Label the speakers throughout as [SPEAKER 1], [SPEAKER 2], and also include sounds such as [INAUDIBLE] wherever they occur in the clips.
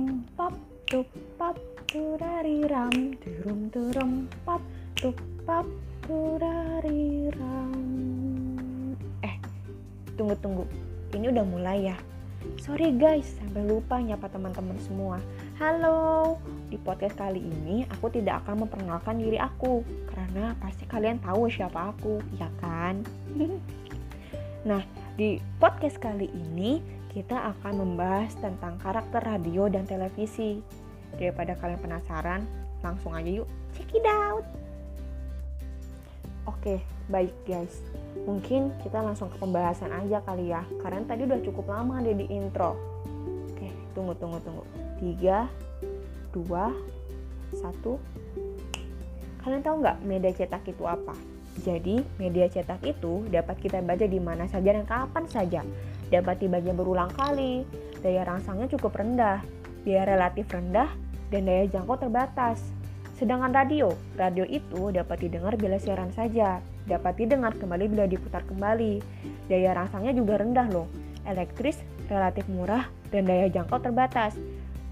[SPEAKER 1] turum pap tup pap turariram turum turum pap tup pap turariram eh tunggu tunggu ini udah mulai ya Sorry guys, sampai lupa nyapa teman-teman semua. Halo, di podcast kali ini aku tidak akan memperkenalkan diri aku karena pasti kalian tahu siapa aku, ya kan? [LAUGHS] nah, di podcast kali ini kita akan membahas tentang karakter radio dan televisi. Daripada kalian penasaran, langsung aja yuk check it out. Oke, baik guys. Mungkin kita langsung ke pembahasan aja kali ya, karena tadi udah cukup lama deh di intro. Oke, tunggu tunggu tunggu. Tiga, dua, satu. Kalian tahu nggak media cetak itu apa? Jadi, media cetak itu dapat kita baca di mana saja dan kapan saja dapat dibaca berulang kali, daya rangsangnya cukup rendah, biaya relatif rendah, dan daya jangkau terbatas. Sedangkan radio, radio itu dapat didengar bila siaran saja, dapat didengar kembali bila diputar kembali. Daya rangsangnya juga rendah loh, elektris relatif murah dan daya jangkau terbatas.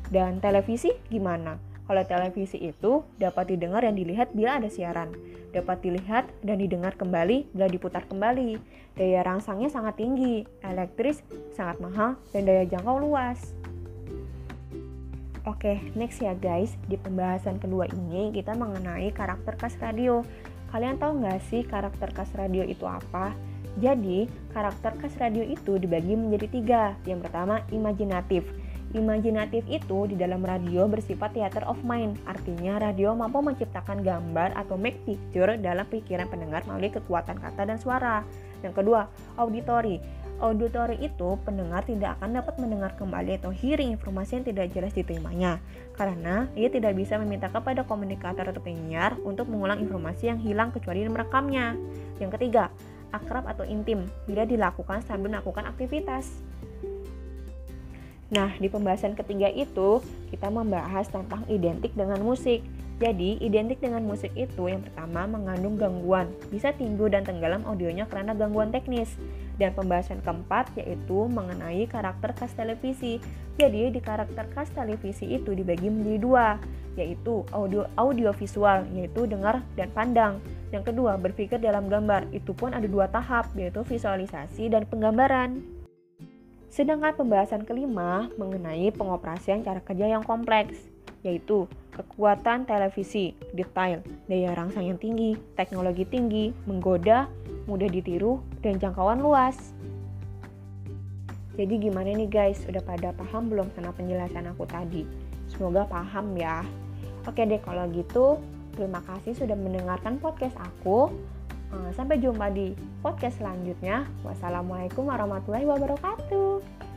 [SPEAKER 1] Dan televisi gimana? Kalau televisi itu dapat didengar dan dilihat bila ada siaran, dapat dilihat dan didengar kembali bila diputar kembali. Daya rangsangnya sangat tinggi, elektris sangat mahal, dan daya jangkau luas. Oke, next ya guys. Di pembahasan kedua ini kita mengenai karakter khas radio. Kalian tahu nggak sih karakter khas radio itu apa? Jadi, karakter khas radio itu dibagi menjadi tiga. Yang pertama, imajinatif Imajinatif itu di dalam radio bersifat theater of mind, artinya radio mampu menciptakan gambar atau make picture dalam pikiran pendengar melalui kekuatan kata dan suara. Yang kedua, auditory. Auditory itu pendengar tidak akan dapat mendengar kembali atau hearing informasi yang tidak jelas diterimanya, karena ia tidak bisa meminta kepada komunikator atau penyiar untuk mengulang informasi yang hilang kecuali merekamnya. Yang ketiga, akrab atau intim bila dilakukan sambil melakukan aktivitas. Nah, di pembahasan ketiga itu kita membahas tentang identik dengan musik. Jadi, identik dengan musik itu yang pertama mengandung gangguan, bisa timbul dan tenggelam audionya karena gangguan teknis. Dan pembahasan keempat yaitu mengenai karakter khas televisi. Jadi, di karakter khas televisi itu dibagi menjadi dua, yaitu audio audiovisual, yaitu dengar dan pandang. Yang kedua, berpikir dalam gambar. Itu pun ada dua tahap, yaitu visualisasi dan penggambaran. Sedangkan pembahasan kelima mengenai pengoperasian cara kerja yang kompleks, yaitu kekuatan televisi, detail, daya rangsang yang tinggi, teknologi tinggi, menggoda, mudah ditiru, dan jangkauan luas. Jadi gimana nih guys, udah pada paham belum sama penjelasan aku tadi? Semoga paham ya. Oke deh kalau gitu, terima kasih sudah mendengarkan podcast aku. Eh, sampai jumpa di podcast selanjutnya. Wassalamualaikum warahmatullahi wabarakatuh.